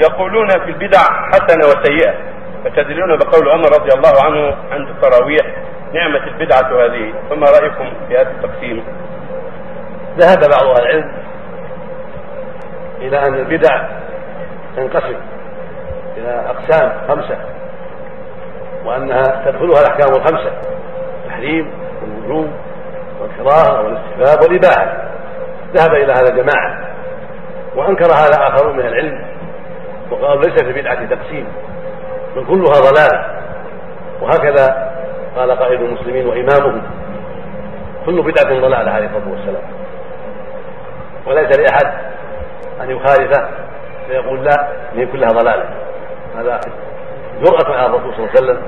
يقولون في البدع حسنة وسيئة فتدلون بقول عمر رضي الله عنه عند التراويح نعمة البدعة هذه فما رأيكم في هذا التقسيم؟ ذهب بعض أهل العلم إلى أن البدع تنقسم إلى أقسام خمسة وأنها تدخلها الأحكام الخمسة التحريم والوجوب والكراهة والاستحباب والإباحة ذهب إلى هذا جماعة وأنكر هذا آخرون من العلم وقالوا ليس في البدعه تقسيم بل كلها ضلال وهكذا قال قائد المسلمين وإمامهم كل بدعة ضلالة عليه الصلاة والسلام. وليس لأحد أن يخالفه فيقول لا هي كلها ضلالة. هذا جرأة على الرسول صلى الله عليه وسلم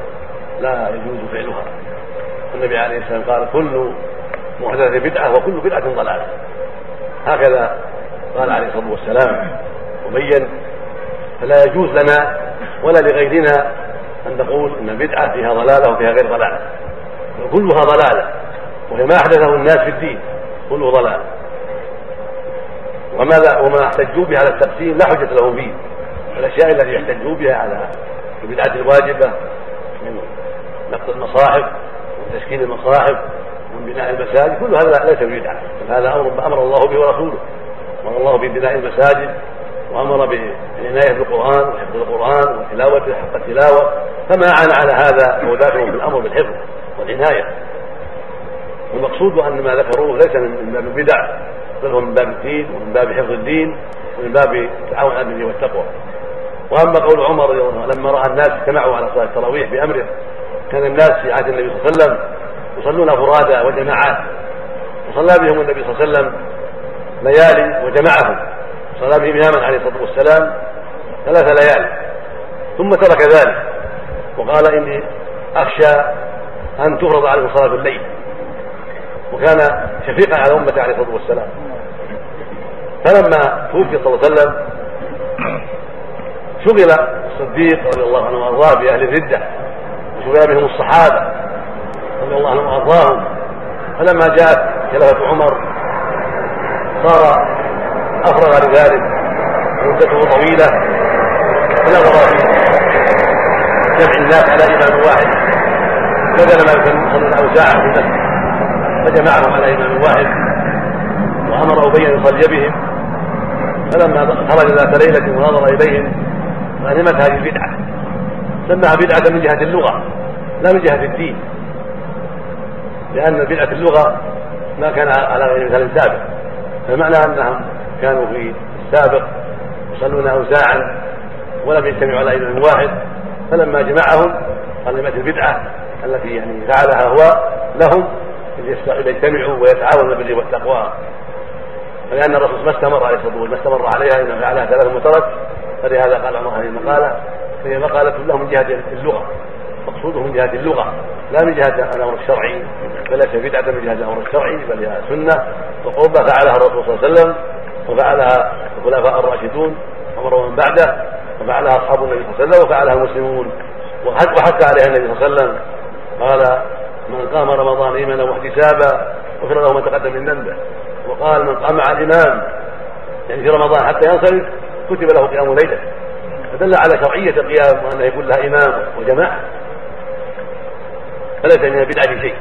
لا يجوز فعلها. النبي عليه السلام قال كل محدثة بدعة وكل بدعة ضلالة. هكذا قال عليه الصلاة والسلام وبين فلا يجوز لنا ولا لغيرنا أن نقول أن البدعة فيها ضلالة وفيها غير ضلالة. كلها ضلالة وهي ما أحدثه الناس في الدين كله ضلال. وماذا وما احتجوا به على التقسيم لا حجة لهم فيه. الأشياء التي يحتجوا بها على البدعة الواجبة من نقد المصاحف وتشكيل المصاحف ومن بناء المساجد كل هذا ليس بدعة هذا أمر أمر الله به ورسوله. أمر الله ببناء المساجد وأمر بالعناية بالقرآن وحفظ القرآن وتلاوته حق التلاوة. فما أعان على هذا فهو داخل في الأمر بالحفظ والعناية. والمقصود أن ما ذكروه ليس من باب البدع بل هو من باب الدين ومن باب حفظ الدين ومن باب التعاون على والتقوى. وأما قول عمر رضي الله عنه لما رأى الناس اجتمعوا على صلاة التراويح بأمره كان الناس في عهد النبي صلى الله عليه وسلم يصلون فرادى وجماعات. وصلى بهم النبي صلى الله عليه وسلم ليالي وجمعهم. صلى بهم اماما عليه الصلاة والسلام ثلاث ليالي ثم ترك ذلك. وقال إني أخشى أن تفرض عليكم صلاة الليل. وكان شفيقا على أمته عليه الصلاة والسلام. فلما توفي صلى الله عليه وسلم شغل الصديق رضي الله عنه وأرضاه بأهل الردة. وشغل بهم الصحابة رضي الله عنهم وأرضاهم. فلما جاءت خلافة عمر صار أفرغ لذلك. مدته طويلة. فنظر في جمع الناس على إمام واحد. بدل ما له ساعه في المسجد. فجمعهم على إمام واحد. وأمر أبي أن يصلي بهم. فلما خرج ذات ليلة ونظر إليهم غنمت هذه البدعة. سماها بدعة من جهة اللغة لا من جهة الدين. لأن بدعة اللغة ما كان على غير مثال سابق فمعنى انهم كانوا في السابق يصلون اوساعا ولم يجتمعوا على امام واحد فلما جمعهم غنمت البدعة التي يعني فعلها هو لهم يجتمعوا ويتعاونوا بالبر والتقوى فلان الرسول ما استمر عليه والسلام ما استمر عليها إنما فعلها ثلاث وترك فلهذا قال عمر هذه المقالة فهي مقالة له من جهة اللغة. مقصوده من جهة اللغة لا من جهة الأمر الشرعي. فليس بدعة من جهة الأمر الشرعي بل هي سنة. وقربة فعلها الرسول صلى الله عليه وسلم وفعلها الخلفاء الراشدون عمر ومن بعده وفعلها أصحاب النبي صلى الله عليه وسلم وفعلها المسلمون. وحث عليها النبي صلى الله عليه وسلم قال من قام رمضان إيمانا واحتسابا غفر له ما تقدم من ذنبه. وقال من قام مع الإمام يعني في رمضان حتى ينصرف كتب له قيام ليلة. فدل على شرعية القيام وأنه يكون لها إمام وجماعة. فليس من البدعة شيء.